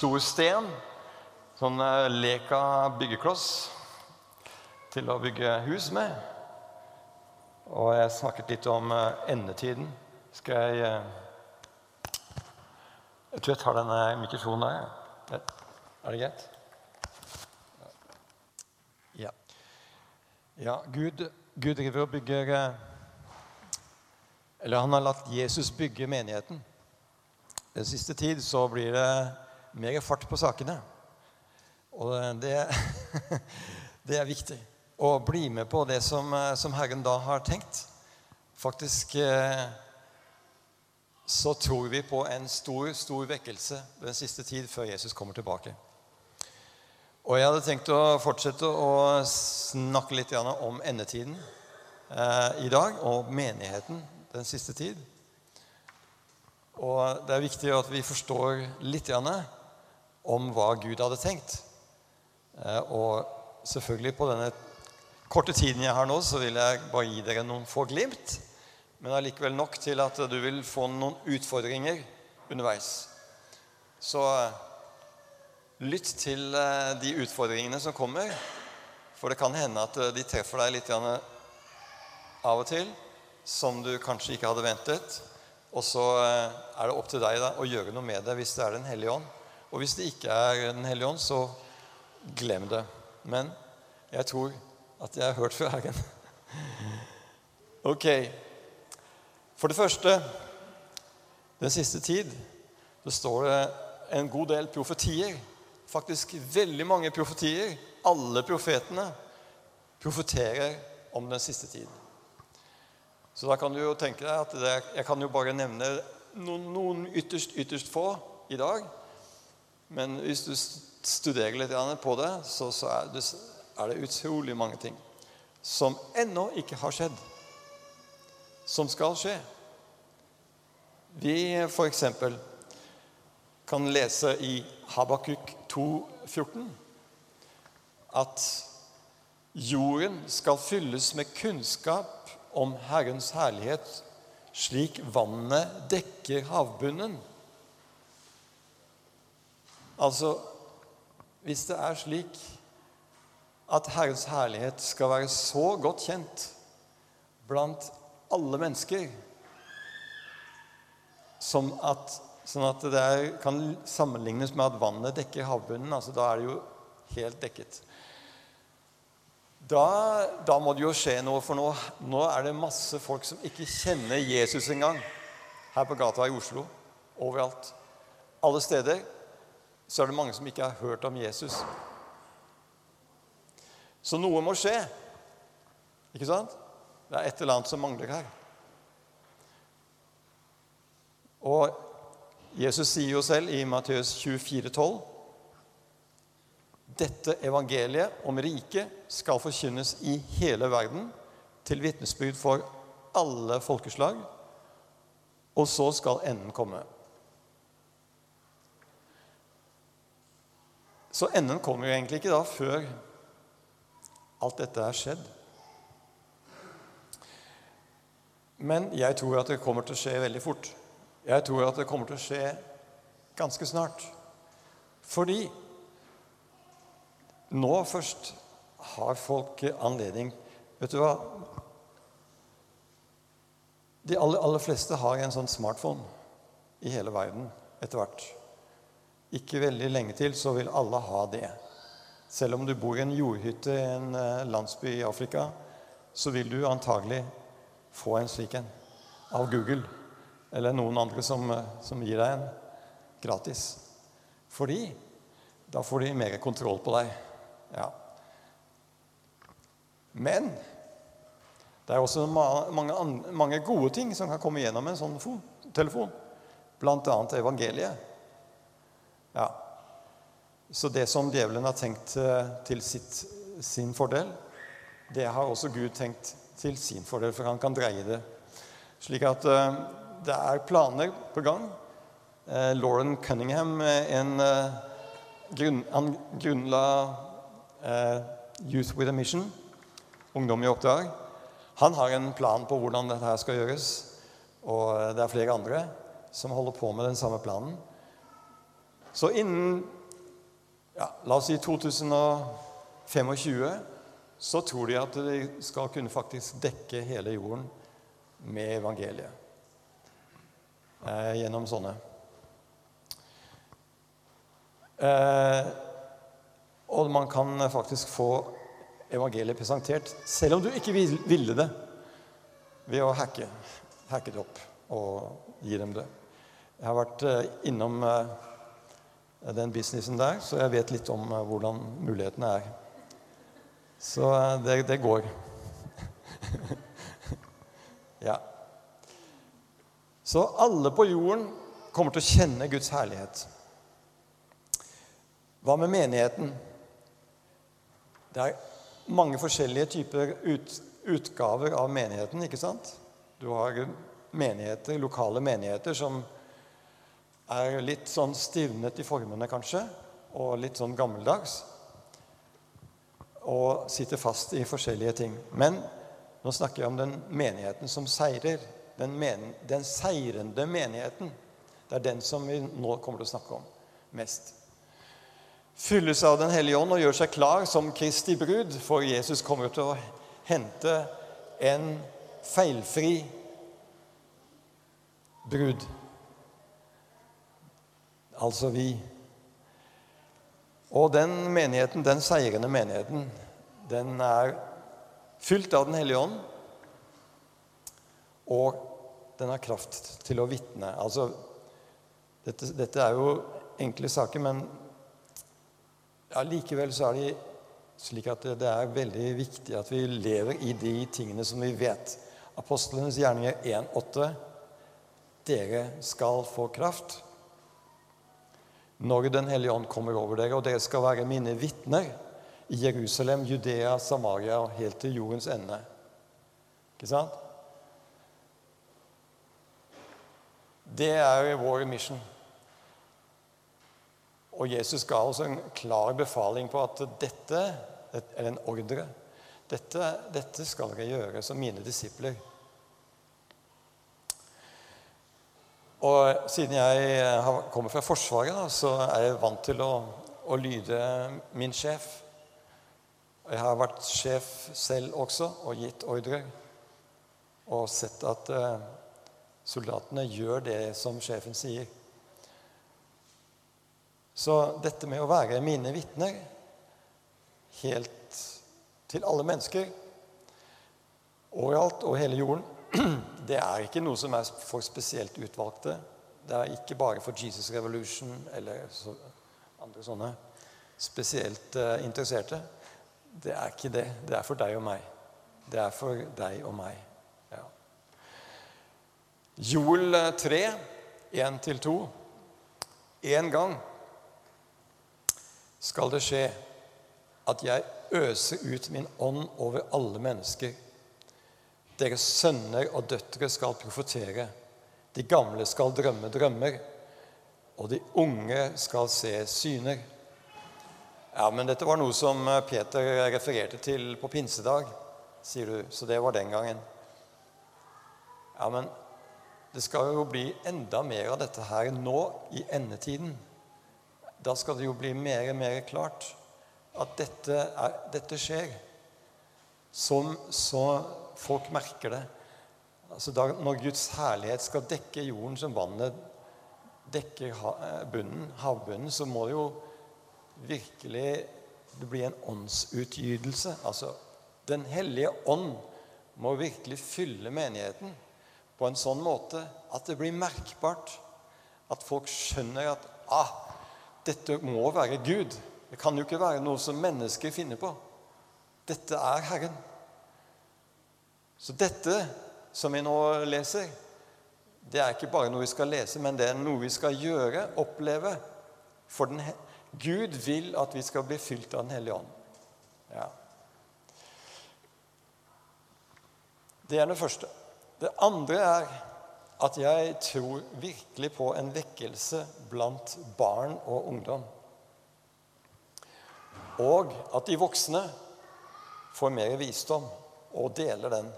stor sten. Sånn eh, Leka byggekloss til å bygge hus med. Og jeg snakket litt om eh, endetiden. Skal jeg eh, Jeg tror jeg tar denne mikrofonen der. Er det greit? Ja. Ja, Gud, Gud driver og bygger Eller han har latt Jesus bygge menigheten. Den siste tid så blir det mer fart på sakene. Og det, det er viktig å bli med på det som, eh, som Herren da har tenkt. Faktisk eh, så tror vi på en stor, stor vekkelse den siste tid før Jesus kommer tilbake. Og jeg hadde tenkt å fortsette å snakke litt om endetiden eh, i dag, og menigheten den siste tid. Og det er viktig at vi forstår litt om hva Gud hadde tenkt. Eh, og selvfølgelig på denne korte tiden jeg har nå, så vil jeg bare gi dere noen få glimt. Men allikevel nok til at du vil få noen utfordringer underveis. Så eh, lytt til eh, de utfordringene som kommer. For det kan hende at de treffer deg litt av og til som du kanskje ikke hadde ventet. Og så er det opp til deg da, å gjøre noe med det hvis det er Den hellige ånd. Og hvis det ikke er Den hellige ånd, så glem det. Men jeg tror at jeg har hørt fra Herren. Ok. For det første den siste tid så står det en god del profetier. Faktisk veldig mange profetier. Alle profetene profeterer om den siste tid. Så da kan du jo tenke deg at det, jeg kan jo bare nevne noen, noen ytterst, ytterst få i dag. Men hvis du studerer litt på det, så, er det utrolig mange ting som ennå ikke har skjedd, som skal skje. Vi f.eks. kan lese i Habakuk 2,14 at jorden skal fylles med kunnskap om Herrens herlighet, slik vannet dekker havbunnen. Altså, hvis det er slik at Herrens herlighet skal være så godt kjent blant alle mennesker som at, sånn at det er, kan sammenlignes med at vannet dekker havbunnen, altså da er det jo helt dekket. Da, da, må det jo skje noe, for nå, nå er det masse folk som ikke kjenner Jesus engang. Her på gata i Oslo. Overalt. Alle steder så er det mange som ikke har hørt om Jesus. Så noe må skje. Ikke sant? Det er et eller annet som mangler her. Og Jesus sier jo selv i Matteus 24, 12, dette evangeliet om riket skal forkynnes i hele verden til vitnesbyrd for alle folkeslag, og så skal enden komme. Så enden kommer jo egentlig ikke da før alt dette er skjedd. Men jeg tror at det kommer til å skje veldig fort. Jeg tror at det kommer til å skje ganske snart. Fordi nå først har folk anledning Vet du hva? De aller, aller fleste har en sånn smartphone i hele verden etter hvert. Ikke veldig lenge til så vil alle ha det. Selv om du bor i en jordhytte i en landsby i Afrika, så vil du antagelig få en slik en av Google eller noen andre som, som gir deg en gratis. Fordi da får de mer kontroll på deg. Ja. Men det er også mange, mange, gode ting som kan komme gjennom en sånn telefon. Bl.a. evangeliet. Ja. Så det som djevelen har tenkt eh, til sitt, sin fordel, det har også Gud tenkt til sin fordel, for han kan dreie det. Slik at uh, det er planer på gang. Uh, Lauren Cunningham, en, grunn, han grunnla Youth with a Mission, Ungdom i oppdrag. Han har en plan på hvordan dette skal gjøres. Og det er flere andre som holder på med den samme planen. Så innen ja, la oss si 2025 så tror de at de skal kunne faktisk dekke hele jorden med evangeliet. Eh, gjennom sånne. Eh, og man kan faktisk få evangeliet presentert selv om du ikke ville det, ved å hacke, hacke det opp og gi dem det. Jeg har vært eh, innom eh, den businessen der, så jeg vet litt om eh, hvordan mulighetene er. Så det, det går. ja. Så alle på jorden kommer til å kjenne Guds herlighet. Hva med menigheten? Det er mange forskjellige typer ut, utgaver av menigheten, ikke sant? Du har menigheter, lokale menigheter som er litt sånn stivnet i formene, kanskje, og litt sånn gammeldags. Og sitter fast i forskjellige ting. Men nå snakker jeg om den menigheten som seirer. Den, men, den seirende menigheten. Det er den som vi nå kommer til å snakke om mest fylles av Den hellige ånd og gjør seg klar som Kristi brud, for Jesus kommer til å hente en feilfri brud. Altså vi. Og den menigheten, den seirende menigheten, den er fylt av Den hellige ånd. Og den har kraft til å vitne. Altså, dette, dette er jo enkle saker, men ja, likevel så er det slik at det er veldig viktig at vi lever i de tingene som vi vet. Apostlenes gjerninger 1,8.: Dere skal få kraft når Den hellige ånd kommer over dere, og dere skal være mine vitner i Jerusalem, Judea, Samaria og helt til jordens ende. Ikke sant? Det er vår mission. Og Jesus ga oss en klar befaling på at dette, eller en ordre dette, dette skal dere gjøre som mine disipler. Og siden jeg kommer fra Forsvaret, da, så er jeg vant til å, å lyde min sjef. Jeg har vært sjef selv også og gitt ordrer. Og sett at eh, soldatene gjør det som sjefen sier. Så dette med å være mine vitner helt til alle mennesker overalt og hele jorden, det er ikke noe som er for spesielt utvalgte. Det er ikke bare for Jesus Revolution eller så, andre sånne spesielt uh, interesserte. Det er ikke det. Det er for deg og meg. Det er for deg og meg. Ja. Joel 3, 1-2. En gang skal det skje at jeg øser ut min ånd over alle mennesker. Deres sønner og døtre skal profetere. De gamle skal drømme drømmer, og de unge skal se syner. Ja, men dette var noe som Peter refererte til på pinsedag, sier du. Så det var den gangen. Ja, men det skal jo bli enda mer av dette her nå i endetiden da skal det jo bli mer og mer klart at dette, er, dette skjer. Som, så folk merker det. Altså da, når Guds herlighet skal dekke jorden som vannet dekker eh, bunnen, havbunnen, så må det jo virkelig det bli en åndsutgytelse. Altså Den hellige ånd må virkelig fylle menigheten på en sånn måte at det blir merkbart. At folk skjønner at ah, dette må være Gud. Det kan jo ikke være noe som mennesker finner på. Dette er Herren. Så dette som vi nå leser, det er ikke bare noe vi skal lese, men det er noe vi skal gjøre, oppleve. For den, Gud vil at vi skal bli fylt av Den hellige ånd. Ja. Det er det første. Det andre er at jeg tror virkelig på en vekkelse blant barn og ungdom. Og at de voksne får mer visdom og deler den.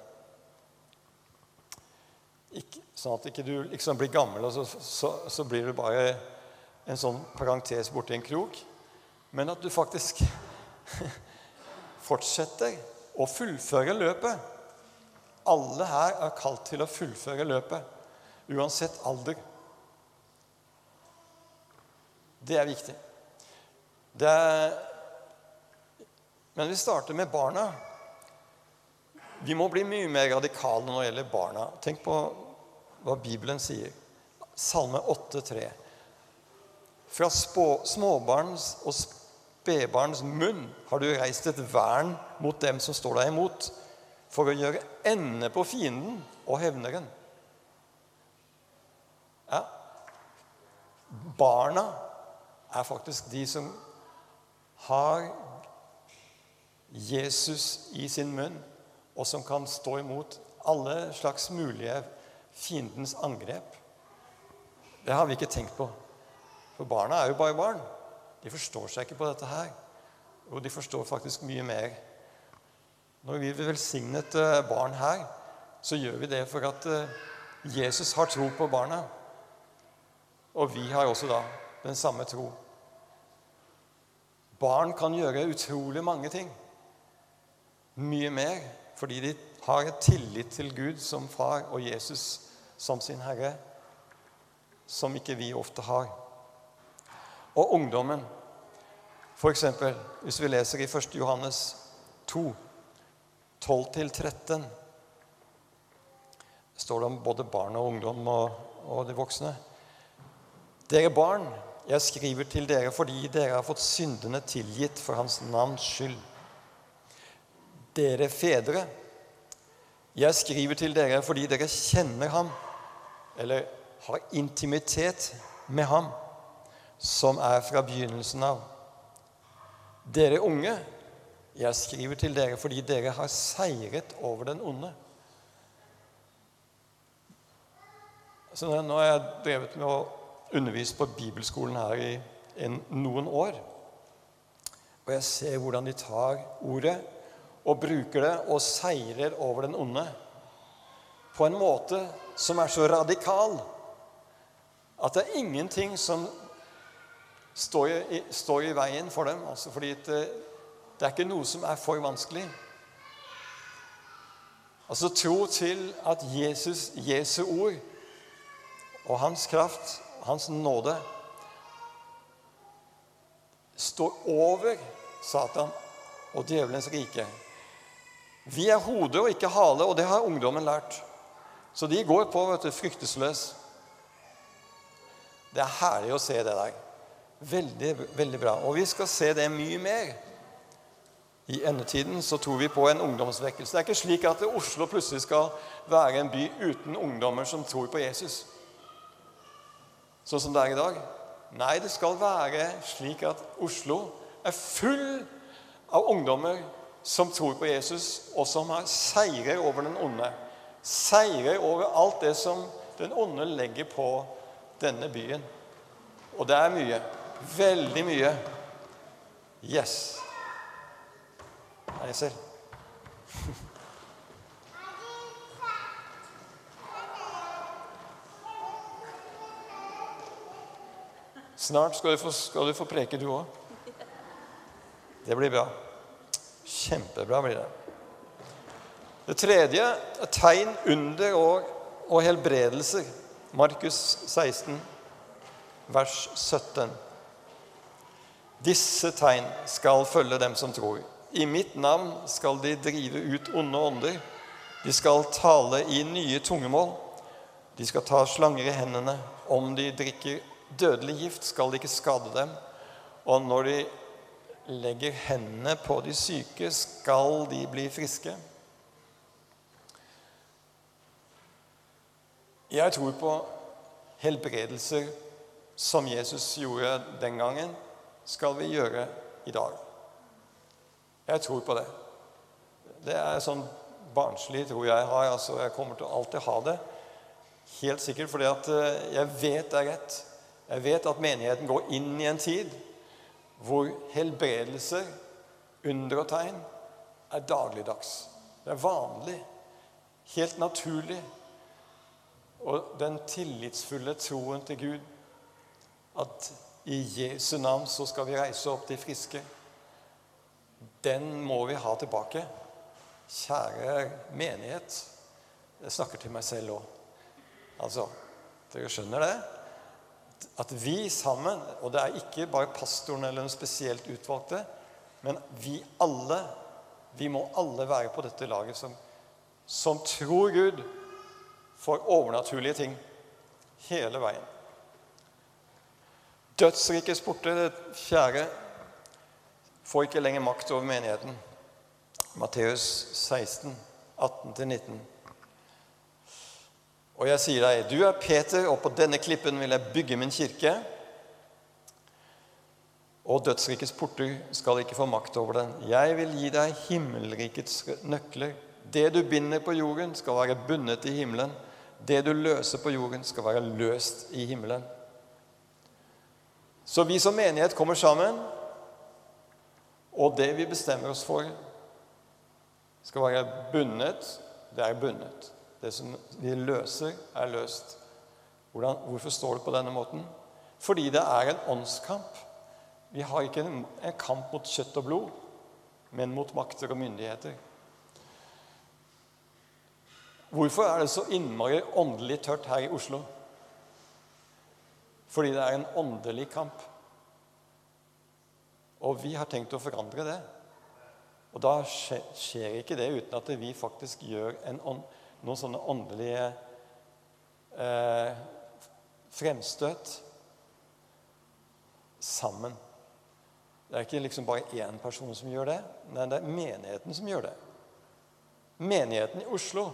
Ikke, Sånn at ikke du liksom blir gammel, og så, så, så blir du bare en sånn parentes borti en krok. Men at du faktisk fortsetter å fullføre løpet. Alle her er kalt til å fullføre løpet, uansett alder. Det er viktig. Det er Men vi starter med barna. Vi må bli mye mer radikale når det gjelder barna. Tenk på hva Bibelen sier. Salme 8,3. Fra småbarns og spedbarns munn har du reist et vern mot dem som står deg imot, for å gjøre ende på fienden og hevneren. Ja. Barna er faktisk de som har Jesus i sin munn, og som kan stå imot alle slags mulige fiendens angrep. Det har vi ikke tenkt på. For barna er jo bare barn. De forstår seg ikke på dette her. Og de forstår faktisk mye mer. Når vi vil velsignet et barn her, så gjør vi det for at eh, Jesus har tro på barna. Og vi har også da den samme tro. Barn kan gjøre utrolig mange ting. Mye mer fordi de har et tillit til Gud som far og Jesus som sin herre, som ikke vi ofte har. Og ungdommen, f.eks. hvis vi leser i 1. Johannes 2, 12-13, står det om både barn og ungdom og, og de voksne. Dere barn, jeg skriver til dere fordi dere har fått syndene tilgitt for Hans navns skyld. Dere fedre, jeg skriver til dere fordi dere kjenner ham, eller har intimitet med ham, som er fra begynnelsen av. Dere unge, jeg skriver til dere fordi dere har seiret over den onde. Så nå har jeg drevet med å undervise på bibelskolen her i en, noen år. Og jeg ser hvordan de tar ordet og bruker det og seirer over den onde på en måte som er så radikal at det er ingenting som står i, står i veien for dem. Altså fordi det, det er ikke noe som er for vanskelig. Altså tro til at Jesus, Jesu ord og hans kraft, hans nåde, står over Satan og djevelens rike. Vi er hode og ikke hale, og det har ungdommen lært. Så de går på vet du, fryktesløs. Det er herlig å se det der. Veldig, veldig bra. Og vi skal se det mye mer. I endetiden så tror vi på en ungdomsvekkelse. Det er ikke slik at Oslo plutselig skal være en by uten ungdommer som tror på Jesus. Sånn som det er i dag. Nei, det skal være slik at Oslo er full av ungdommer som tror på Jesus, og som har seirer over den onde. Seirer over alt det som den onde legger på denne byen. Og det er mye. Veldig mye. Yes. Her jeg selv. Snart skal du få, skal du få preke, du òg. Det blir bra. Kjempebra blir det. Det tredje er tegn, under og, og helbredelser. Markus 16, vers 17. Disse tegn skal følge dem som tror. I mitt navn skal de drive ut onde ånder. De skal tale i nye tungemål. De skal ta slanger i hendene. Om de drikker dødelig gift, skal det ikke skade dem. Og når de legger hendene på de syke, skal de bli friske. Jeg tror på helbredelser som Jesus gjorde den gangen, skal vi gjøre i dag. Jeg tror på det. Det er sånn barnslig tro jeg har. altså Jeg kommer til å alltid ha det. Helt sikkert fordi at eh, jeg vet det er rett. Jeg vet at menigheten går inn i en tid hvor helbredelser, under og tegn, er dagligdags. Det er vanlig. Helt naturlig. Og den tillitsfulle troen til Gud at i Jesu navn så skal vi reise opp de friske, den må vi ha tilbake. Kjære menighet. Jeg snakker til meg selv òg. Altså, dere skjønner det? At vi sammen, og det er ikke bare pastoren eller den spesielt utvalgte, men vi alle, vi må alle være på dette laget som, som tror Gud for overnaturlige ting hele veien. Dødsrikets porter, det fjerde, får ikke lenger makt over menigheten. Matteus 16, 18-19. Og jeg sier deg, du er Peter, og på denne klippen vil jeg bygge min kirke. Og dødsrikets porter skal ikke få makt over den. Jeg vil gi deg himmelrikets nøkler. Det du binder på jorden, skal være bundet i himmelen. Det du løser på jorden, skal være løst i himmelen. Så vi som menighet kommer sammen, og det vi bestemmer oss for, skal være bundet. Det er bundet. Det som vi løser, er løst. Hvordan, hvorfor står det på denne måten? Fordi det er en åndskamp. Vi har ikke en, en kamp mot kjøtt og blod, men mot makter og myndigheter. Hvorfor er det så innmari åndelig tørt her i Oslo? Fordi det er en åndelig kamp. Og vi har tenkt å forandre det. Og da skjer ikke det uten at vi faktisk gjør en ånd, noen sånne åndelige eh, fremstøt sammen. Det er ikke liksom bare én person som gjør det, men det er menigheten som gjør det. Menigheten i Oslo.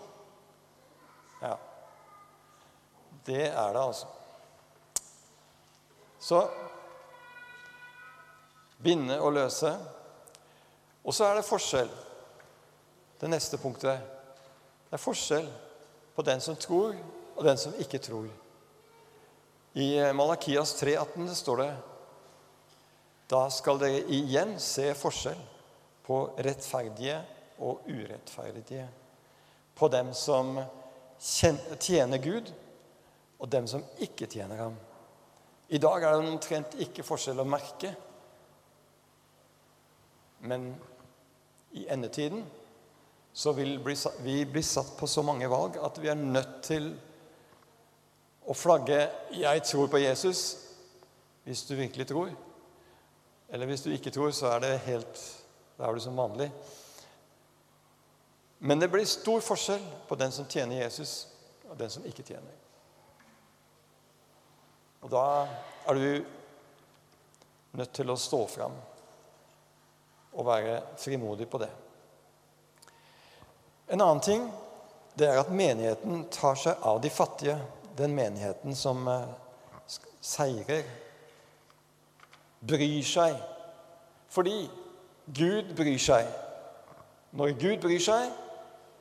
Ja. Det er det, altså. Så binde og løse. Og så er det forskjell. Det neste punktet. Det er forskjell på den som tror, og den som ikke tror. I Malakias 3,18 står det Da skal dere igjen se forskjell på rettferdige og urettferdige. På dem som tjener Gud, og dem som ikke tjener ham. I dag er det omtrent ikke forskjell å merke. Men i endetiden så vil vi bli satt på så mange valg at vi er nødt til å flagge 'Jeg tror på Jesus' hvis du virkelig tror. Eller hvis du ikke tror, så er det helt Da er du som vanlig. Men det blir stor forskjell på den som tjener Jesus, og den som ikke tjener. Og da er du nødt til å stå fram og være frimodig på det. En annen ting det er at menigheten tar seg av de fattige. Den menigheten som eh, seirer. Bryr seg. Fordi Gud bryr seg. Når Gud bryr seg,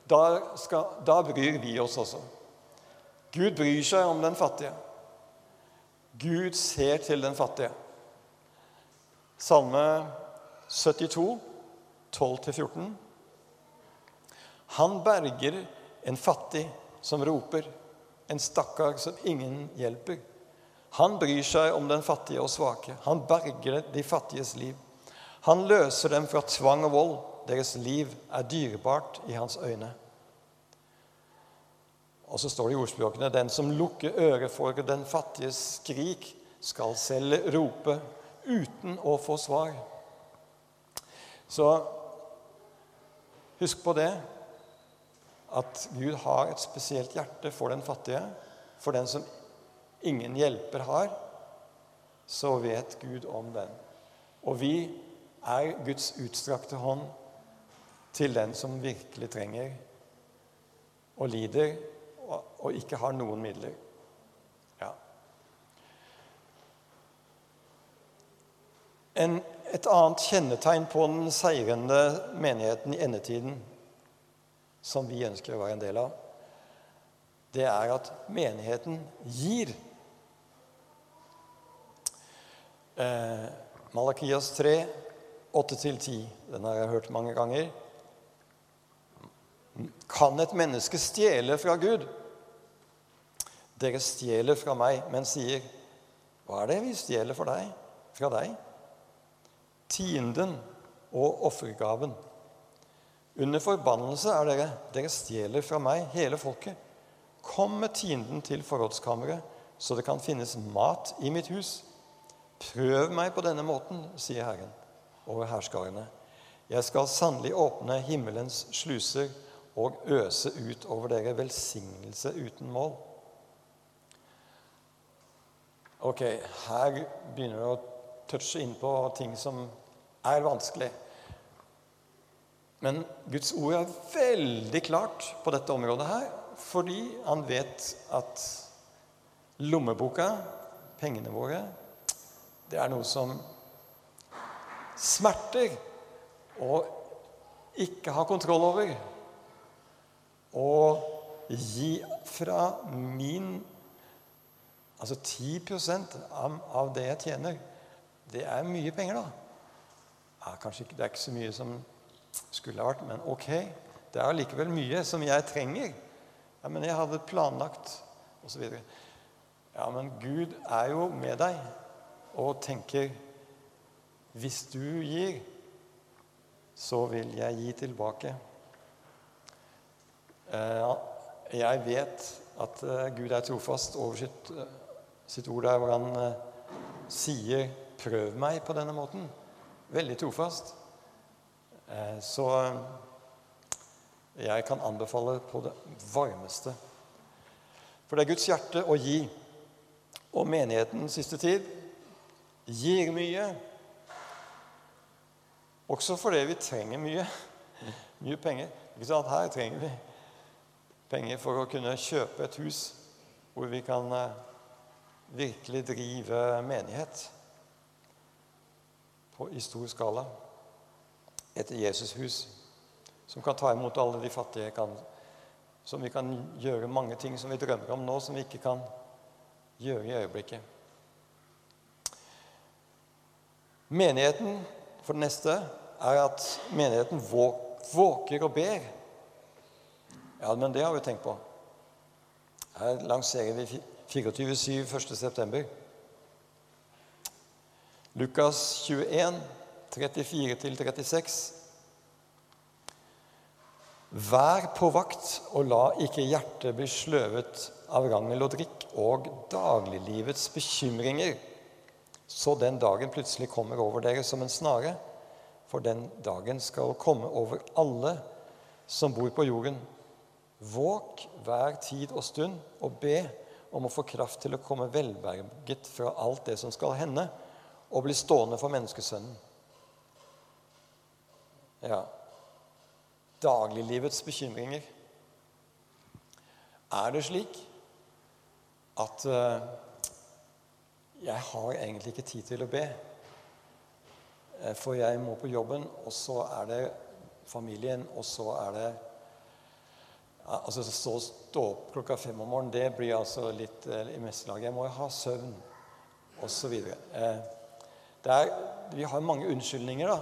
da, skal, da bryr vi oss også. Gud bryr seg om den fattige. Gud ser til den fattige. Salme 72, 12-14. Han berger en fattig som roper, en stakkar som ingen hjelper. Han bryr seg om den fattige og svake. Han berger de fattiges liv. Han løser dem fra tvang og vold. Deres liv er dyrebart i hans øyne. Og så står det i ordspråkene den som lukker øret for den fattiges skrik, skal selv rope uten å få svar. Så husk på det at Gud har et spesielt hjerte for den fattige. For den som ingen hjelper har, så vet Gud om den. Og vi er Guds utstrakte hånd til den som virkelig trenger og lider og ikke har noen midler. Ja. En, et annet kjennetegn på den seirende menigheten i endetiden, som vi ønsker å være en del av, det er at menigheten gir. Eh, Malakias 3, 8-10. Den har jeg hørt mange ganger. Kan et menneske stjele fra Gud? Dere stjeler fra meg, men sier, Hva er det vi stjeler deg, fra deg? Tienden og offergaven. Under forbannelse er dere. Dere stjeler fra meg, hele folket. Kom med tienden til forrådskammeret, så det kan finnes mat i mitt hus. Prøv meg på denne måten, sier Herren over herskarene. Jeg skal sannelig åpne himmelens sluser og øse ut over dere velsignelse uten mål. Ok, her begynner det å touche inn på ting som er vanskelig. Men Guds ord er veldig klart på dette området her, fordi han vet at lommeboka, pengene våre, det er noe som smerter og ikke har kontroll over. Å gi fra min Altså 10 av, av det jeg tjener, det er mye penger, da. Ja, kanskje ikke, Det er ikke så mye som skulle ha vært, men ok. Det er allikevel mye som jeg trenger. Ja, men jeg hadde planlagt, osv. Ja, men Gud er jo med deg og tenker Hvis du gir, så vil jeg gi tilbake. Eh, jeg vet at eh, Gud er trofast over sitt, eh, sitt ord der hvor han sier 'prøv meg' på denne måten. Veldig trofast. Så jeg kan anbefale på det varmeste. For det er Guds hjerte å gi. Og menigheten siste tid gir mye. Også fordi vi trenger mye. Mye penger. Ikke sant? Her trenger vi penger for å kunne kjøpe et hus hvor vi kan eh, virkelig drive menighet på, i stor skala. Et Jesushus som kan ta imot alle de fattige. Kan, som vi kan gjøre mange ting som vi drømmer om nå, som vi ikke kan gjøre i øyeblikket. Menigheten, for det neste, er at menigheten våker og ber. Ja, men det har vi tenkt på. Her lanserer vi 24-7 1.9. Lukas 21, 34-36. Vær på vakt, og la ikke hjertet bli sløvet av rangel og drikk og dagliglivets bekymringer så den dagen plutselig kommer over dere som en snare. For den dagen skal komme over alle som bor på jorden. Våk hver tid og stund og be om å få kraft til å komme velberget fra alt det som skal hende, og bli stående for menneskesønnen. Ja Dagliglivets bekymringer. Er det slik at uh, jeg har egentlig ikke tid til å be. Eh, for jeg må på jobben, og så er det familien, og så er det Altså Så stå opp klokka fem om morgenen, det blir altså litt eh, i mestelaget. Jeg må jo ha søvn, osv. Eh, vi har mange unnskyldninger da,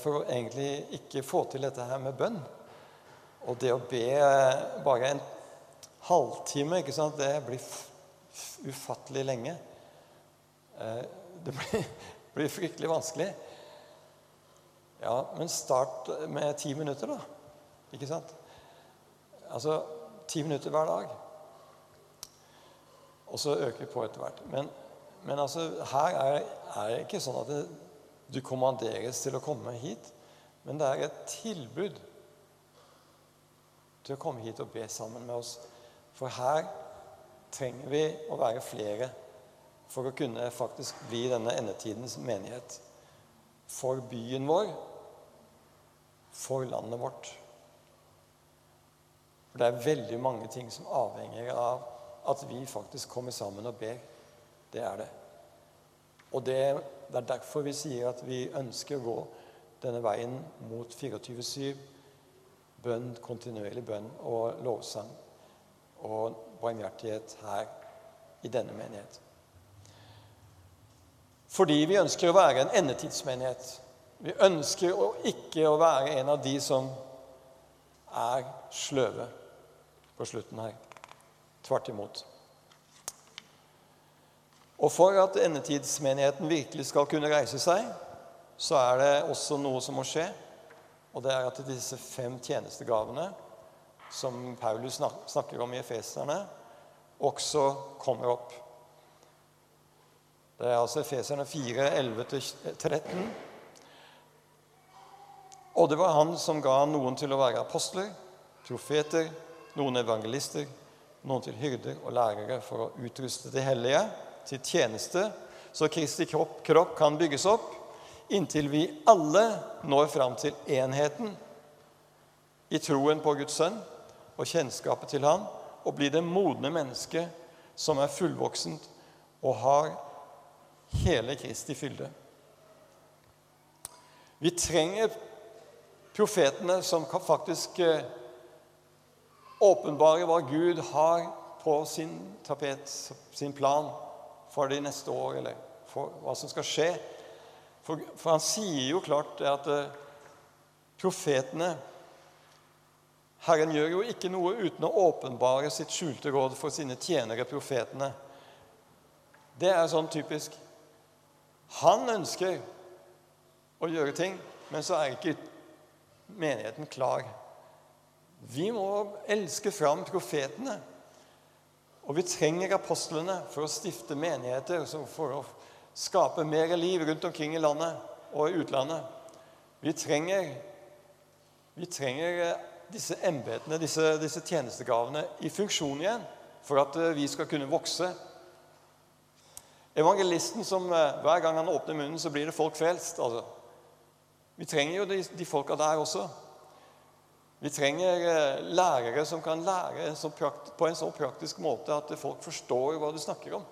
for å egentlig ikke få til dette her med bønn. Og det å be bare en halvtime, ikke sant, det blir ufattelig lenge. Eh, det blir, blir fryktelig vanskelig. Ja, men start med ti minutter, da. Ikke sant? Altså ti minutter hver dag. Og så øker vi på etter hvert. Men, men altså, her er, er, det ikke sånn at det, du kommanderes til å komme hit. Men det er et tilbud til å komme hit og be sammen med oss. For her trenger vi å være flere for å kunne faktisk bli denne endetidens menighet. For byen vår, for landet vårt. For det er veldig mange ting som avhenger av at vi faktisk kommer sammen og ber. Det er det. Og det, det er derfor vi sier at vi ønsker å gå denne veien mot 24-7. Bønn, kontinuerlig bønn og lovsang og barmhjertighet her i denne menigheten. Fordi vi ønsker å være en endetidsmenighet. Vi ønsker å ikke å være en av de som er sløve på slutten her. Tvert imot. Og for at endetidsmenigheten virkelig skal kunne reise seg, så er det også noe som må skje. Og det er at disse fem tjenestegavene som Paulus snakker om i Efeserne, også kommer opp. Det er altså Efeserne 4, 11-13. Og det var han som ga noen til å være apostler, profeter, noen evangelister, noen til hyrder og lærere for å utruste de hellige til tjeneste, så Kristi kropp, kropp kan bygges opp inntil vi alle når fram til enheten i troen på Guds sønn og kjennskapet til Han, og blir det modne mennesket som er fullvoksent og har hele Kristi fylde. Vi trenger profetene som faktisk åpenbarer åpenbare hva Gud har på sin tapet, sin plan for de neste år, eller for hva som skal skje. For, for han sier jo klart at uh, profetene Herren gjør jo ikke noe uten å åpenbare sitt skjulte råd for sine tjenere, profetene. Det er sånn typisk. Han ønsker å gjøre ting, men så er ikke menigheten klar. Vi må elske fram profetene. Og vi trenger apostlene for å stifte menigheter, for å skape mer liv rundt omkring i landet og i utlandet. Vi trenger, vi trenger eh, disse embetene, disse, disse tjenestegavene, i funksjon igjen for at eh, vi skal kunne vokse. Evangelisten som eh, hver gang han åpner munnen, så blir det folk frelst. Altså. Vi trenger jo de, de folka der også. Vi trenger eh, lærere som kan lære på en så praktisk måte at folk forstår hva du snakker om.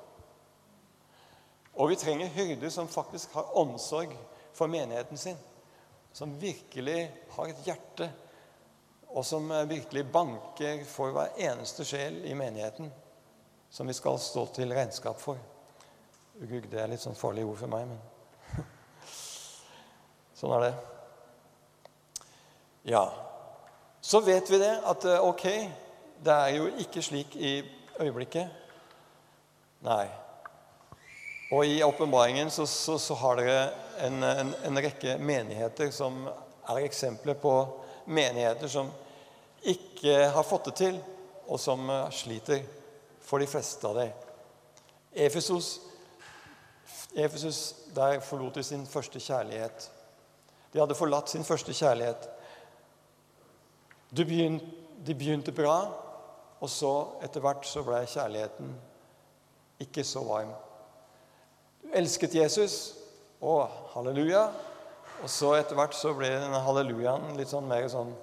Og vi trenger hyrder som faktisk har omsorg for menigheten sin. Som virkelig har et hjerte, og som eh, virkelig banker for hver eneste sjel i menigheten. Som vi skal stå til regnskap for. Ugg, det er litt sånn farlige ord for meg, men sånn er det. Ja, så vet vi det at eh, ok, det er jo ikke slik i øyeblikket. Nei. Og i åpenbaringen så, så, så, har dere en, en, en, rekke menigheter som er eksempler på menigheter som ikke har fått det til, og som eh, sliter for de fleste av dem. Efesus, Efesus der forlot de sin første kjærlighet. De hadde forlatt sin første kjærlighet. De begynte, de begynte bra, og så etter hvert så ble kjærligheten ikke så varm. Du elsket Jesus, Å, halleluja. Og så etter hvert så ble denne hallelujaen litt sånn mer sånn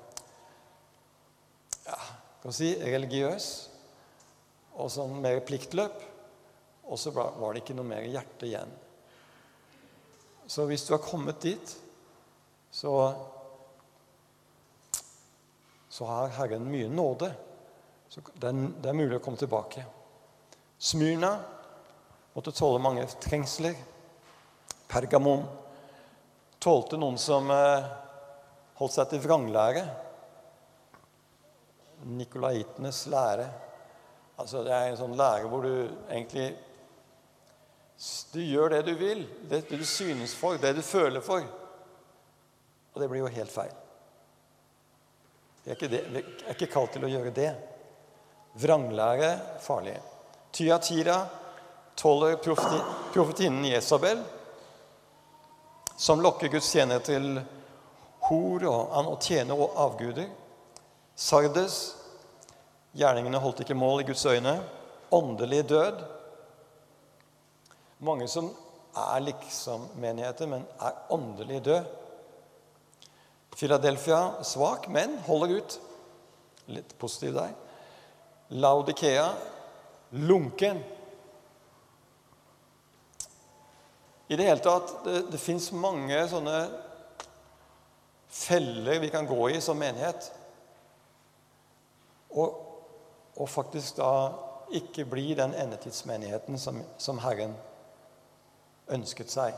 ja, kan si, religiøs og sånn mer pliktløp. Og så var det ikke noe mer hjerte igjen. Så hvis du har kommet dit, så så har Herren mye nåde. Så det er, mulig å komme tilbake. Smyrna måtte tåle mange trengsler. Pergamon tålte noen som eh, holdt seg til vranglære. Nikolaitenes lære. Altså Det er en sånn lære hvor du egentlig Du gjør det du vil, det du synes for, det du føler for. Og det blir jo helt feil. Vi er ikke, det, vi er ikke kalt til å gjøre det. Vranglære farlig. Tyatira tåler profeti, profetinnen Jesabel, som lokker Guds tjener til hor og å tjene avguder. Sardes gjerningene holdt ikke mål i Guds øyne. Åndelig død. Mange som er liksom menigheter, men er åndelig død. Philadelphia svak, men holder ut. Litt positiv der. Laudikea lunken. I det hele tatt det, det fins mange sånne feller vi kan gå i som menighet. Og, og faktisk da ikke bli den endetidsmenigheten som, som Herren ønsket seg.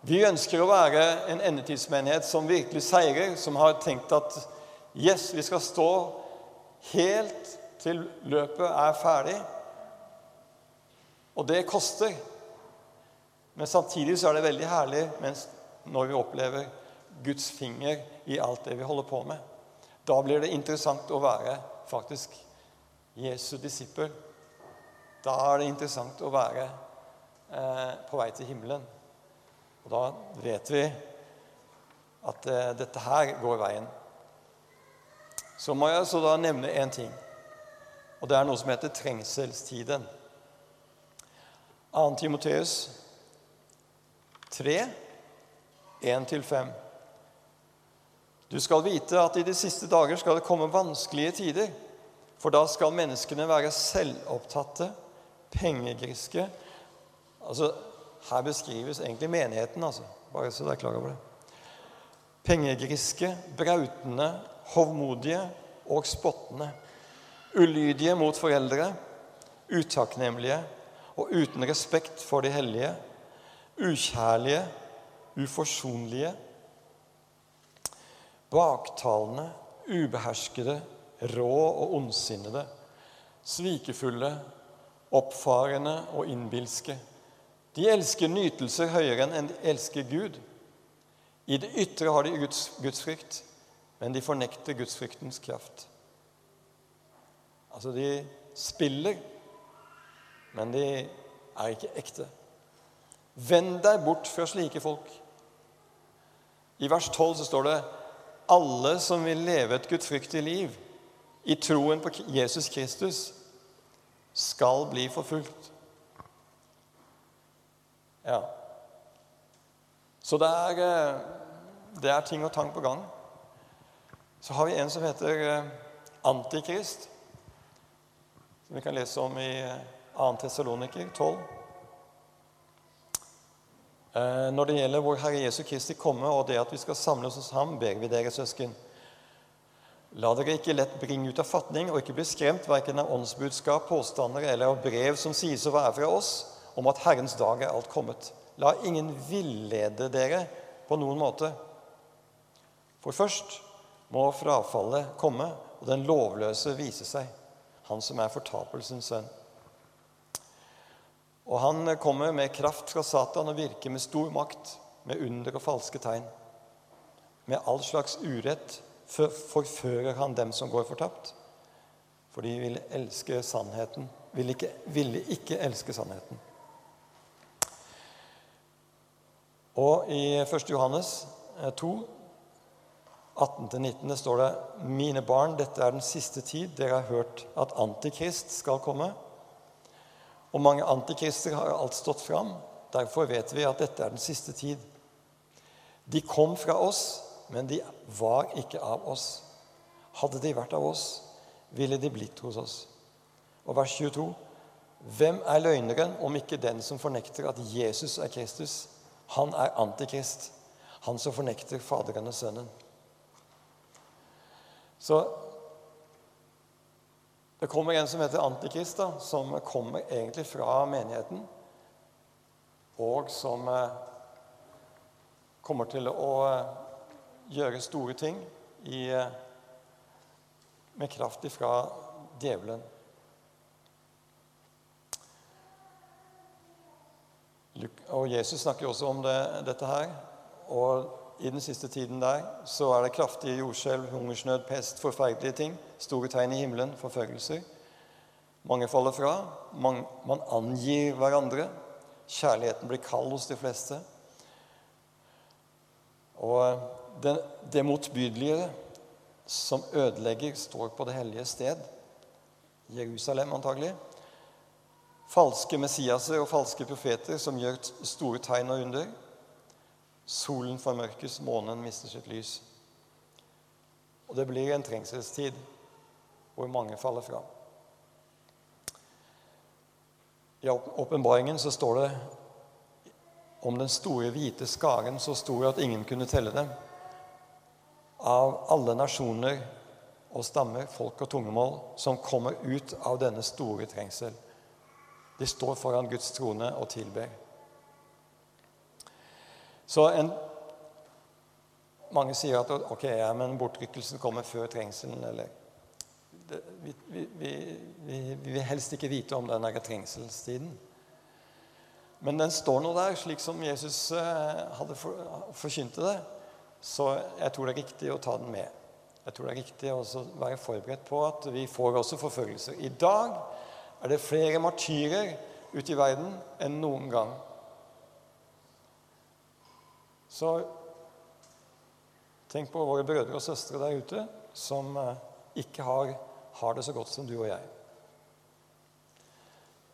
Vi ønsker å være en endetidsmenighet som virkelig seirer, som har tenkt at yes, vi skal stå helt til løpet er ferdig. Og det koster. Men samtidig så er det veldig herlig når vi opplever Guds finger i alt det vi holder på med. Da blir det interessant å være faktisk Jesu disippel. Da er det interessant å være eh, på vei til himmelen. Og da vet vi at eh, dette her går veien. Så må jeg så da nevne én ting. Og det er noe som heter trengselstiden. 2. Timoteus 3, 1-5. Du skal vite at i de siste dager skal det komme vanskelige tider. For da skal menneskene være selvopptatte, pengegriske Altså, Her beskrives egentlig menigheten, altså. Bare så dere er klar over det. Pengegriske, brautende, hovmodige og spottende. Ulydige mot foreldre, utakknemlige og uten respekt for de hellige. Ukjærlige, uforsonlige baktalende, ubeherskede, rå og ondsinnede, svikefulle, oppfarende og innbilske. De elsker nytelser høyere enn de elsker Gud. I det ytre har de Guds, gudsfrykt, men de fornekter gudsfryktens kraft. Altså, de spiller, men de er ikke ekte. Vend deg bort fra slike folk. I vers 12 så står det alle som vil leve et gudfryktig liv i troen på Jesus Kristus, skal bli forfulgt. Ja. Så det er, eh, det er ting og tang på gang. Så har vi en som heter eh, Antikrist, som vi kan lese om i 2. Eh, Tessaloniker 12. Eh, når det gjelder vår Herre Jesu Kristi komme og det at vi skal samles hos ham, ber vi dere, søsken. La dere ikke lett bringe ut av fatning og ikke bli skremt verken av åndsbudskap, påstander eller av brev som sies å være fra oss, om at Herrens dag er alt kommet. La ingen villede dere på noen måte. For først må frafallet komme og den lovløse vise seg, han som er fortapelsens sønn. Og han kommer med kraft fra Satan og virker med stor makt, med under og falske tegn. Med all slags urett forfører han dem som går fortapt. For de ville elske sannheten. Ville ikke, ville ikke elske sannheten. Og i 1. Johannes 2, eh, 18-19 står det Mine barn, dette er den siste tid. Dere har hørt at Antikrist skal komme. Og mange antikrister har alt stått fram. Derfor vet vi at dette er den siste tid. De kom fra oss, men de var ikke av oss. Hadde de vært av oss, ville de blitt hos oss. Og vers 22.: Hvem er løgneren om ikke den som fornekter at Jesus er Kristus? Han er antikrist, han som fornekter Faderen og Sønnen. Så det kommer en som heter Antikrist, da, som kommer egentlig fra menigheten, og som eh, kommer til å eh, gjøre store ting i, eh, med kraft ifra djevelen. Og Jesus snakker jo også om det, dette her. Og i den siste tiden der så er det kraftige jordskjelv, hungersnød, pest, forferdelige ting. Store tegn i himmelen, forfølgelser. Mange faller fra. Man, man angir hverandre. Kjærligheten blir kald hos de fleste. Og det, det motbydelige som ødelegger, står på det hellige sted. Jerusalem, antagelig. Falske Messiaser og falske profeter som gjør store tegn og under. Solen formørkes, månen mister sitt lys. Og det blir en trengselstid hvor mange faller fra. I åpenbaringen så står det om den store, hvite skaren, så stor at ingen kunne telle dem. Av alle nasjoner og stammer, folk og tungemål, som kommer ut av denne store trengsel. De står foran Guds trone og tilber. Så en, mange sier at ok, ja, men bortrykkelsen kommer før trengselen. eller det, vi, vi, vi, vi vil helst ikke vite om den trengselstiden. Men den står nå der, slik som Jesus eh, hadde for, forkynte det. Så jeg tror det er riktig å ta den med. Jeg tror det er riktig å være forberedt på at vi får også forfølgelser. I dag er det flere martyrer ute i verden enn noen gang. Så tenk på våre brødre og søstre der ute som eh, ikke har, har det så godt som du og jeg.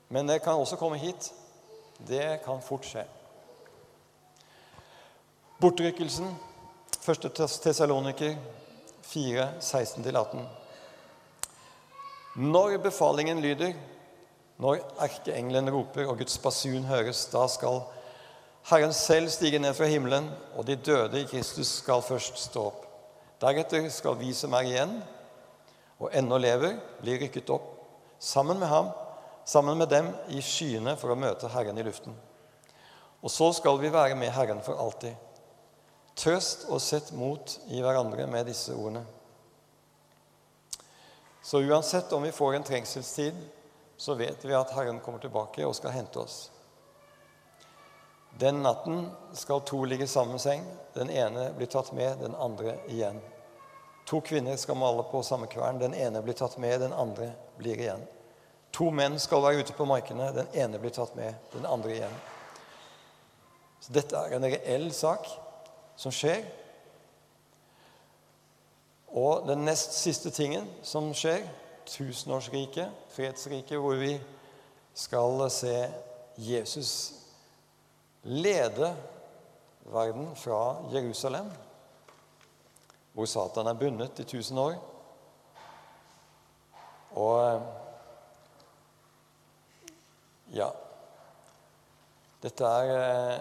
Men det kan også komme hit. Det kan fort skje. Bortrykkelsen, første Tessaloniker 4, 16-18. Når befalingen lyder, når erkeengelen roper og Guds basun høres, da skal Herren selv stige ned fra himmelen, og de døde i Kristus skal først stå opp. Deretter skal vi som er igjen, og ennå lever, bli rykket opp sammen med ham, sammen med dem i skyene for å møte Herren i luften. Og så skal vi være med Herren for alltid. Trøst og sett mot i hverandre med disse ordene. Så uansett om vi får en trengselstid, så vet vi at Herren kommer tilbake og skal hente oss. Den natten skal to ligge sammen samme seng. Den ene blir tatt med, den andre igjen. To kvinner skal male på samme kvern. Den ene blir tatt med, den andre blir igjen. To menn skal være ute på markene. Den ene blir tatt med, den andre igjen. Så dette er en reell sak som skjer. Og den nest siste tingen som skjer, tusenårsriket, fredsriket, hvor vi skal se Jesus lede verden fra Jerusalem, hvor Satan er bundet i tusen år. Og ja Dette er eh,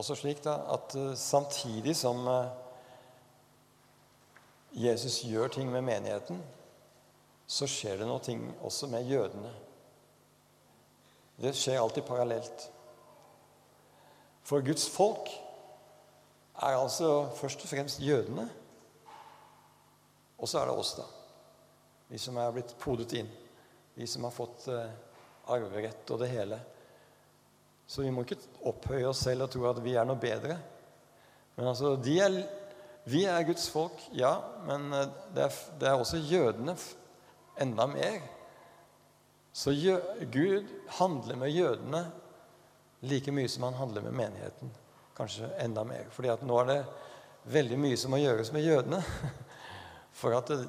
også slik da, at eh, samtidig som eh, Jesus gjør ting med menigheten, så skjer det noe ting også med jødene. Det skjer alltid parallelt. For Guds folk er altså først og fremst jødene. Og så er det oss, da. Vi som er blitt podet inn. Vi som har fått eh, arverett og det hele. Så vi må ikke opphøye oss selv og tro at vi er noe bedre. Men altså, de er, Vi er Guds folk, ja, men eh, det er, det er også jødene enda mer. Så Gud handler med jødene like mye som han handler med menigheten. Kanskje enda mer. fordi at nå er det veldig mye som må gjøres med jødene for at det,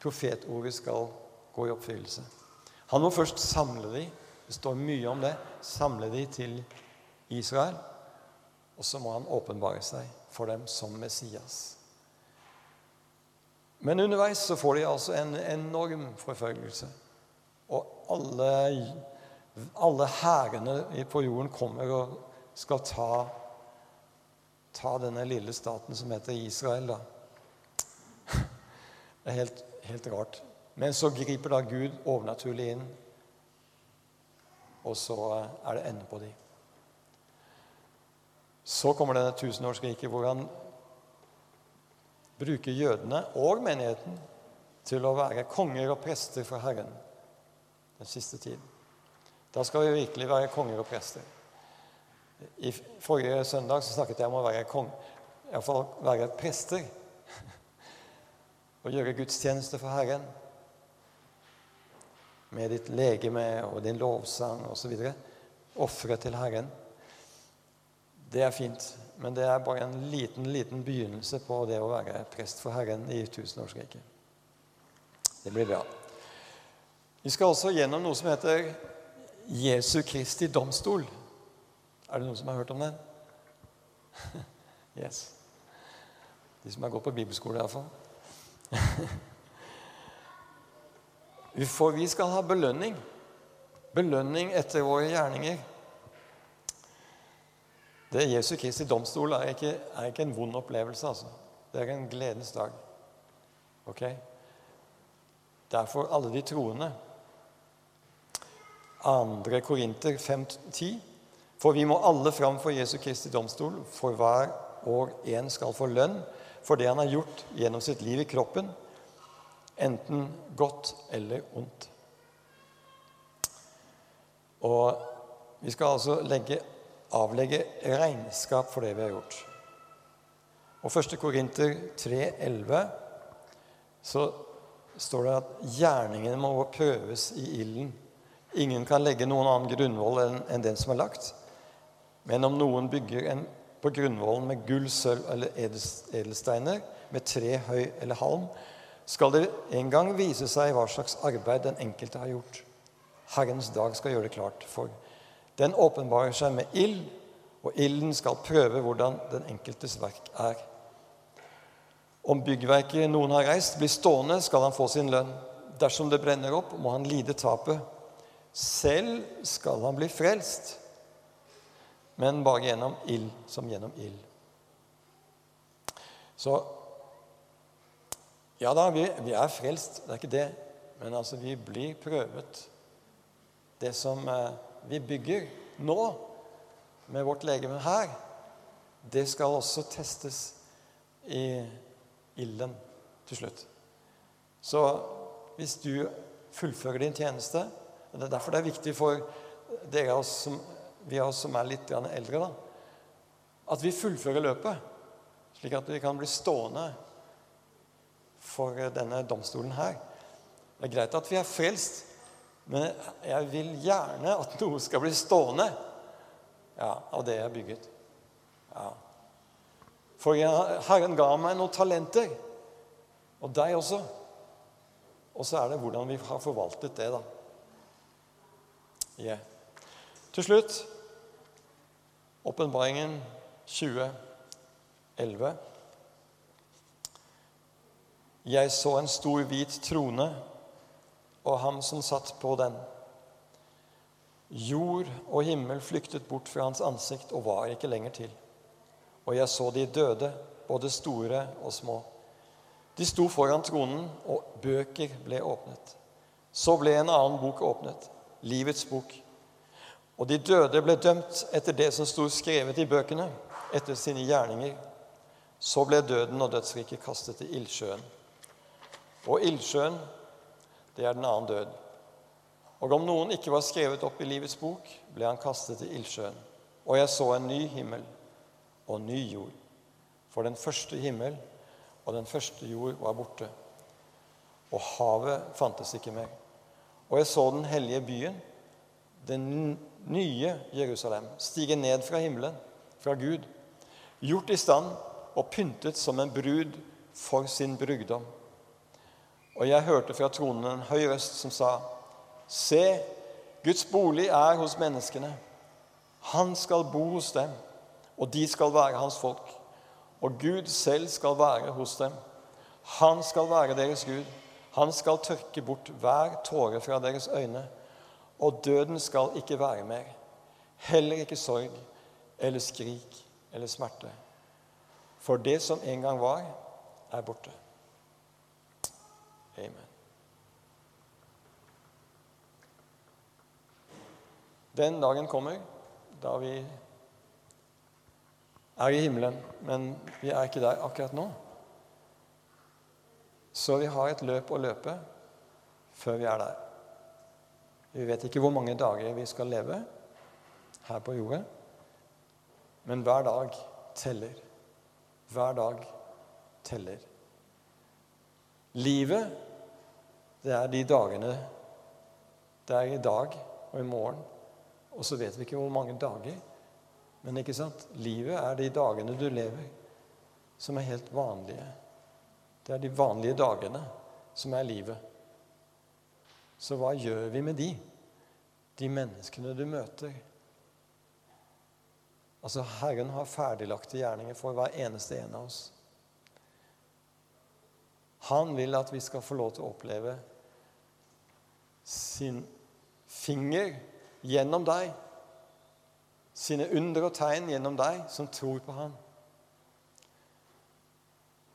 profetordet skal gå i oppfyllelse. Han må først samle de, det står mye om det. Samle de til Israel. Og så må han åpenbare seg for dem som Messias. Men underveis så får de altså en enorm forfølgelse. Og alle, alle hærene på jorden kommer og skal ta, ta denne lille staten som heter Israel. da. Det er helt, helt rart. Men så griper da Gud overnaturlig inn og så er det ende på de. Så kommer denne tusenårsriket hvor han bruker jødene og menigheten til å være konger og prester for Herren den siste tiden. Da skal vi virkelig være konger og prester. I forrige søndag så snakket jeg om å være kong, iallfall være prester. Og gjøre gudstjeneste for Herren med ditt legeme og din lovsang osv. Ofre til Herren. Det er fint, men det er bare en liten, liten begynnelse på det å være prest for Herren i tusenårsriket. Det blir bra. Vi skal også gjennom noe som heter Jesu Kristi domstol. Er det noen som har hørt om den? Yes. De som har gått på bibelskole, iallfall. For vi skal ha belønning. Belønning etter våre gjerninger. Det Jesu Kristi domstol er ikke, er ikke en vond opplevelse. altså. Det er en gledens dag. Ok? Derfor alle de troende. 2. Korinter 5,10. For vi må alle fram for Jesu Kristi domstol, for hver og en skal få lønn for det han har gjort gjennom sitt liv i kroppen, enten godt eller ondt. Og vi skal altså legge, avlegge regnskap for det vi har gjort. Og 1. Korinter 3,11 så står det at gjerningene må prøves i ilden. Ingen kan legge noen annen grunnvoll enn den som er lagt. Men om noen bygger en, på grunnvollen med gull, sølv eller edelsteiner, med tre, høy eller halm, skal det en gang vise seg hva slags arbeid den enkelte har gjort. Herrens dag skal gjøre det klart, for den åpenbarer seg med ild, og ilden skal prøve hvordan den enkeltes verk er. Om byggverket noen har reist, blir stående, skal han få sin lønn. Dersom det brenner opp, må han lide tapet. Selv skal han bli frelst, men bare gjennom ild som gjennom ild. Så ja da, vi, vi, er frelst, det er ikke det. Men altså, vi blir prøvet. Det som eh, vi bygger nå med vårt legeme her, det skal også testes i ilden til slutt. Så hvis du fullfører din tjeneste Det er derfor det er viktig for dere av oss som, vi av oss som er litt eldre, da, at vi fullfører løpet, slik at vi kan bli stående for denne domstolen her. Det er greit at vi er frelst, men jeg vil gjerne at noe skal bli stående ja, av det jeg har bygget. Ja. For Herren ga meg noen talenter, og deg også. Og så er det hvordan vi har forvaltet det, da. Yeah. Til slutt åpenbaringen 2011. Jeg så en stor, hvit trone og ham som satt på den. Jord og himmel flyktet bort fra hans ansikt og var ikke lenger til. Og jeg så de døde, både store og små. De sto foran tronen, og bøker ble åpnet. Så ble en annen bok åpnet, livets bok. Og de døde ble dømt etter det som sto skrevet i bøkene, etter sine gjerninger. Så ble døden og dødsriket kastet i ildsjøen. Og ildsjøen, det er den annen død. Og om noen ikke var skrevet opp i livets bok, ble han kastet til ildsjøen. Og jeg så en ny himmel og ny jord. For den første himmel og den første jord var borte. Og havet fantes ikke mer. Og jeg så den hellige byen, den nye Jerusalem, stige ned fra himmelen, fra Gud, gjort i stand og pyntet som en brud for sin brudgom. Og jeg hørte fra tronen en høy røst som sa, Se, Guds bolig er hos menneskene. Han skal bo hos dem, og de skal være hans folk. Og Gud selv skal være hos dem. Han skal være deres Gud. Han skal tørke bort hver tåre fra deres øyne. Og døden skal ikke være mer. Heller ikke sorg eller skrik eller smerte. For det som en gang var, er borte. Amen. Den dagen kommer da vi er i himmelen, men vi er ikke der akkurat nå. Så vi har et løp å løpe før vi er der. Vi vet ikke hvor mange dager vi skal leve her på jorda, men hver dag teller. Hver dag teller. Livet, det er de dagene Det er i dag og i morgen. Og så vet vi ikke hvor mange dager. Men ikke sant? livet er de dagene du lever, som er helt vanlige. Det er de vanlige dagene som er livet. Så hva gjør vi med de? De menneskene du møter. Altså, Herren har ferdiglagte gjerninger for hver eneste en av oss. Han vil at vi skal få lov til å oppleve sin finger gjennom deg. Sine under og tegn gjennom deg som tror på ham.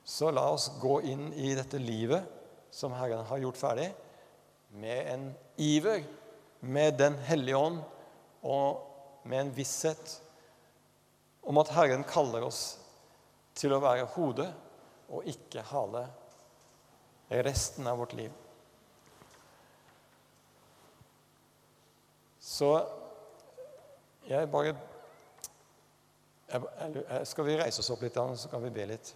Så la oss gå inn i dette livet som Herren har gjort ferdig, med en iver, med Den hellige ånd og med en visshet om at Herren kaller oss til å være hode og ikke hale. resten av vårt liv. Så jeg bare jeg, jeg, Skal vi reise oss opp litt, så kan vi be litt?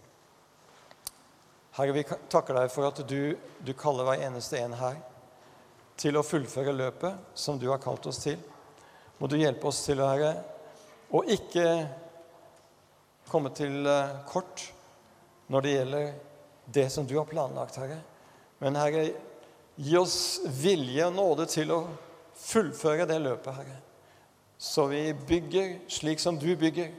Herre, vi takker deg for at du, du kaller hver eneste en her til å fullføre løpet som du har kalt oss til. Må du hjelpe oss til, Herre, å ikke komme til eh, kort når det gjelder det som du har planlagt, Herre. Men Herre, gi oss vilje og nåde til å fullføre det løpet, Herre. Så vi bygger slik som du bygger.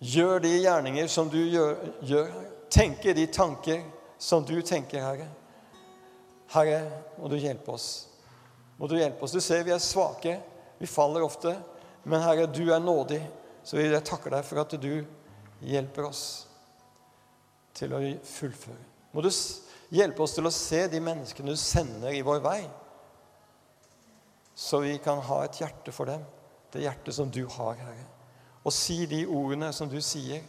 Gjør de gjerninger som du gjør, gjør Tenker de tanker som du tenker, Herre. Herre, må du hjelpe oss. Må du hjelpe oss. Du ser vi er svake. Vi faller ofte. Men Herre, du er nådig. Så jeg takker deg for at du hjelper oss til å fullføre. Må du hjelpe oss til å se de menneskene du sender i vår vei, så vi kan ha et hjerte for dem, det hjertet som du har, Herre. Og si de ordene som du sier,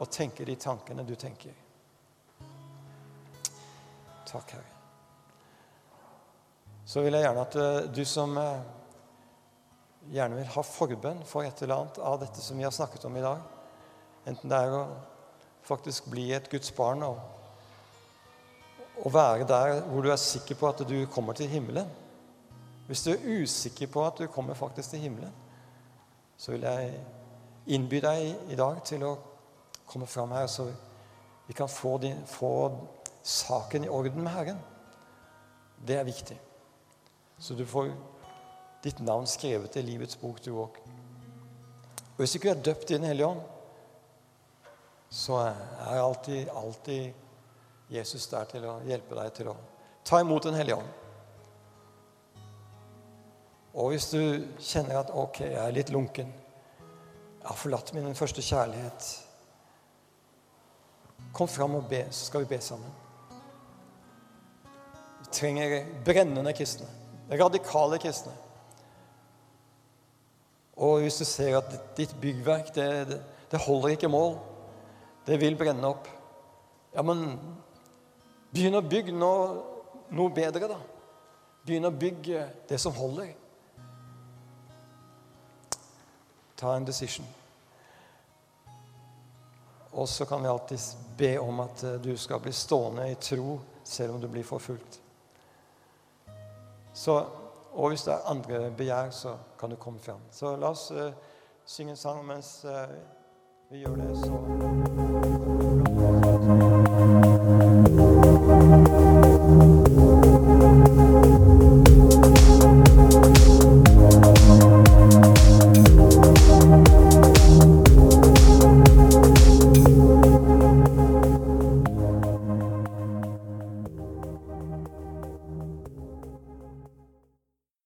og tenke de tankene du tenker. Takk, Herre. Så vil jeg gjerne at eh, du som eh, gjerne vil ha forbønn for et eller annet av dette som vi har snakket om i dag, enten det er å faktisk bli et Guds barn og, og være der hvor du er sikker på at du kommer til himmelen. Hvis du er usikker på at du kommer faktisk til himmelen, så vil jeg innby deg i dag til å komme fram her, så vi kan få, din, få saken i orden med Herren. Det er viktig. Så du får ditt navn skrevet i livets bok, du òg. Og hvis du ikke er døpt i Den hellige ånd, så er alltid, alltid Jesus der til å hjelpe deg til å ta imot Den hellige ånd. Og hvis du kjenner at ok, jeg er litt lunken, jeg har forlatt min første kjærlighet Kom fram og be, så skal vi be sammen. Vi trenger brennende kristne. Radikale kristne. Og hvis du ser at ditt byggverk det, det, holder ikke mål det vil brenne opp. Ja, men begynn å bygge noe, noe bedre, da. Begynn å bygge det som holder. Ta en decision. Og så kan vi alltid be om at eh, du skal bli stående i tro selv om du blir forfulgt. Så, og hvis det er andre begjær, så kan du komme fram. Så la oss uh, synge en sang mens uh, vi gjør det, så